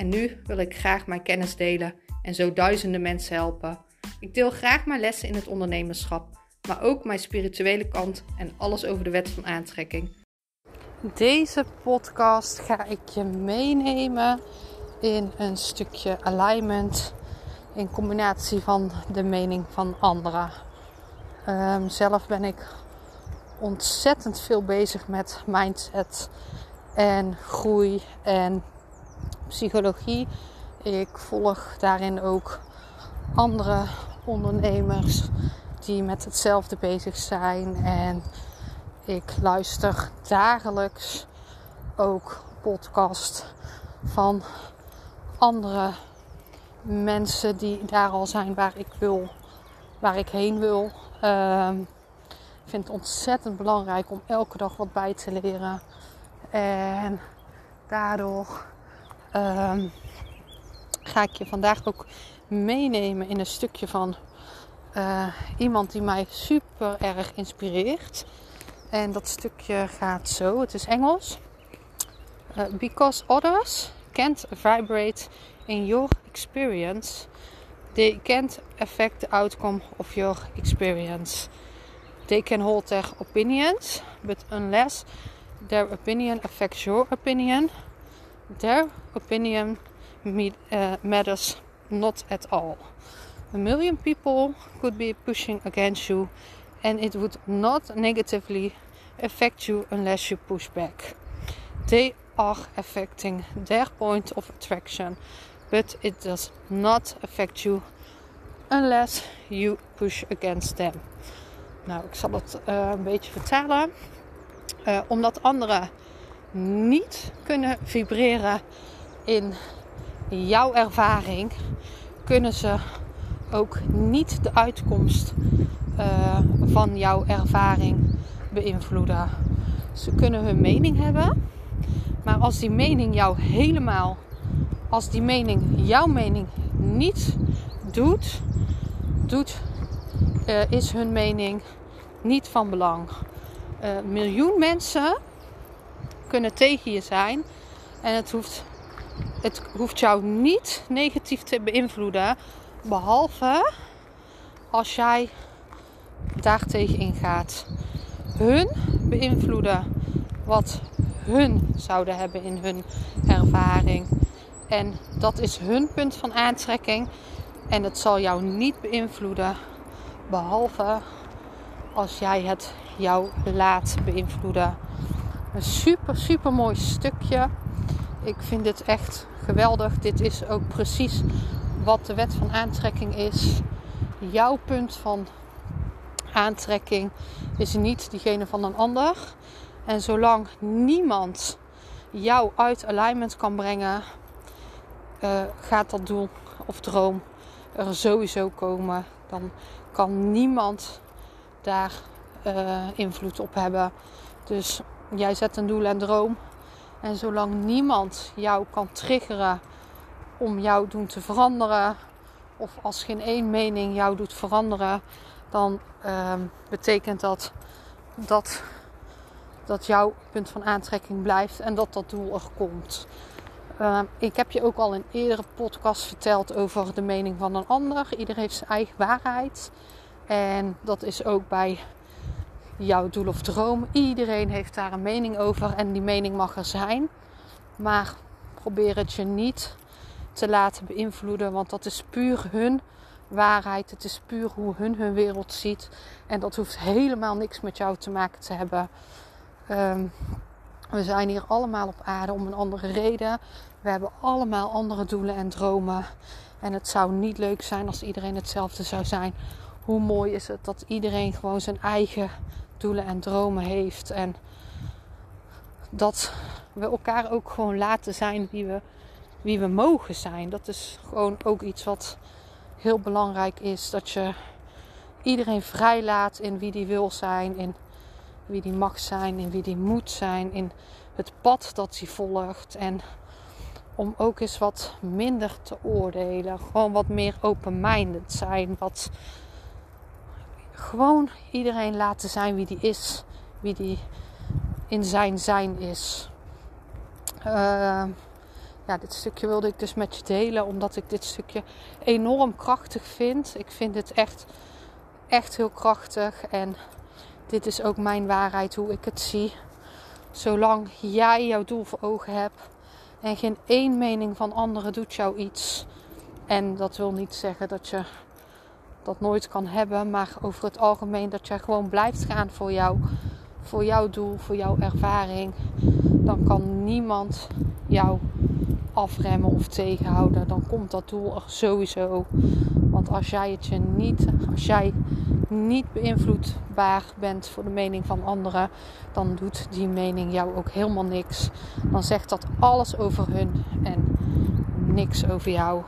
en nu wil ik graag mijn kennis delen en zo duizenden mensen helpen. Ik deel graag mijn lessen in het ondernemerschap, maar ook mijn spirituele kant en alles over de wet van aantrekking. Deze podcast ga ik je meenemen in een stukje alignment in combinatie van de mening van anderen. Um, zelf ben ik ontzettend veel bezig met mindset en groei en psychologie. Ik volg daarin ook andere ondernemers die met hetzelfde bezig zijn. En ik luister dagelijks ook podcast van andere mensen die daar al zijn waar ik wil, waar ik heen wil. Um, ik vind het ontzettend belangrijk om elke dag wat bij te leren. En daardoor um, ga ik je vandaag ook meenemen in een stukje van uh, iemand die mij super erg inspireert. En dat stukje gaat zo, het is Engels. Uh, because others can't vibrate in your experience, they can't affect the outcome of your experience. They can hold their opinions, but unless their opinion affects your opinion, their opinion uh, matters not at all. A million people could be pushing against you, and it would not negatively affect you unless you push back. They are affecting their point of attraction, but it does not affect you unless you push against them. Nou, ik zal het uh, een beetje vertalen. Uh, omdat anderen niet kunnen vibreren in jouw ervaring, kunnen ze ook niet de uitkomst uh, van jouw ervaring beïnvloeden. Ze kunnen hun mening hebben, maar als die mening jou helemaal, als die mening jouw mening niet doet, doet uh, is hun mening niet van belang. Uh, miljoen mensen kunnen tegen je zijn. En het hoeft, het hoeft jou niet negatief te beïnvloeden. Behalve als jij daar tegen ingaat. Hun beïnvloeden wat hun zouden hebben in hun ervaring. En dat is hun punt van aantrekking. En het zal jou niet beïnvloeden. Behalve als jij het jou laat beïnvloeden. Een super, super mooi stukje. Ik vind dit echt geweldig. Dit is ook precies wat de wet van aantrekking is. Jouw punt van aantrekking is niet diegene van een ander. En zolang niemand jou uit alignment kan brengen, uh, gaat dat doel of droom er sowieso komen. Dan kan niemand daar uh, invloed op hebben. Dus jij zet een doel en droom. En zolang niemand jou kan triggeren om jouw doen te veranderen, of als geen één mening jou doet veranderen, dan uh, betekent dat dat, dat jouw punt van aantrekking blijft en dat dat doel er komt. Uh, ik heb je ook al in eerdere podcast verteld over de mening van een ander. Iedereen heeft zijn eigen waarheid. En dat is ook bij jouw doel of droom. Iedereen heeft daar een mening over en die mening mag er zijn. Maar probeer het je niet te laten beïnvloeden, want dat is puur hun waarheid. Het is puur hoe hun hun wereld ziet. En dat hoeft helemaal niks met jou te maken te hebben. Ehm, we zijn hier allemaal op aarde om een andere reden. We hebben allemaal andere doelen en dromen. En het zou niet leuk zijn als iedereen hetzelfde zou zijn. Hoe mooi is het dat iedereen gewoon zijn eigen doelen en dromen heeft. En dat we elkaar ook gewoon laten zijn wie we wie we mogen zijn. Dat is gewoon ook iets wat heel belangrijk is. Dat je iedereen vrijlaat in wie die wil zijn, in wie die mag zijn, in wie die moet zijn, in het pad dat hij volgt. En om ook eens wat minder te oordelen. Gewoon wat meer open-minded zijn. Wat gewoon iedereen laten zijn wie die is. Wie die in zijn zijn is. Uh, ja, dit stukje wilde ik dus met je delen. Omdat ik dit stukje enorm krachtig vind. Ik vind het echt, echt heel krachtig. En dit is ook mijn waarheid hoe ik het zie. Zolang jij jouw doel voor ogen hebt en geen één mening van anderen doet jou iets. En dat wil niet zeggen dat je dat nooit kan hebben, maar over het algemeen dat jij gewoon blijft gaan voor jou, voor jouw doel, voor jouw ervaring. Dan kan niemand jou afremmen of tegenhouden. Dan komt dat doel er sowieso. Want als jij het je niet, als jij niet beïnvloedbaar bent voor de mening van anderen, dan doet die mening jou ook helemaal niks. Dan zegt dat alles over hun en niks over jou.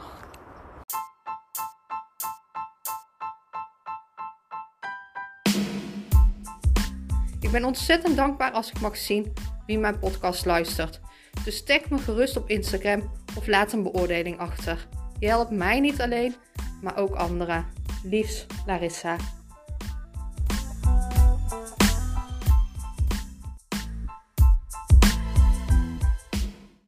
Ben ontzettend dankbaar als ik mag zien wie mijn podcast luistert. Dus tag me gerust op Instagram of laat een beoordeling achter. Je helpt mij niet alleen, maar ook anderen. Liefs, Larissa.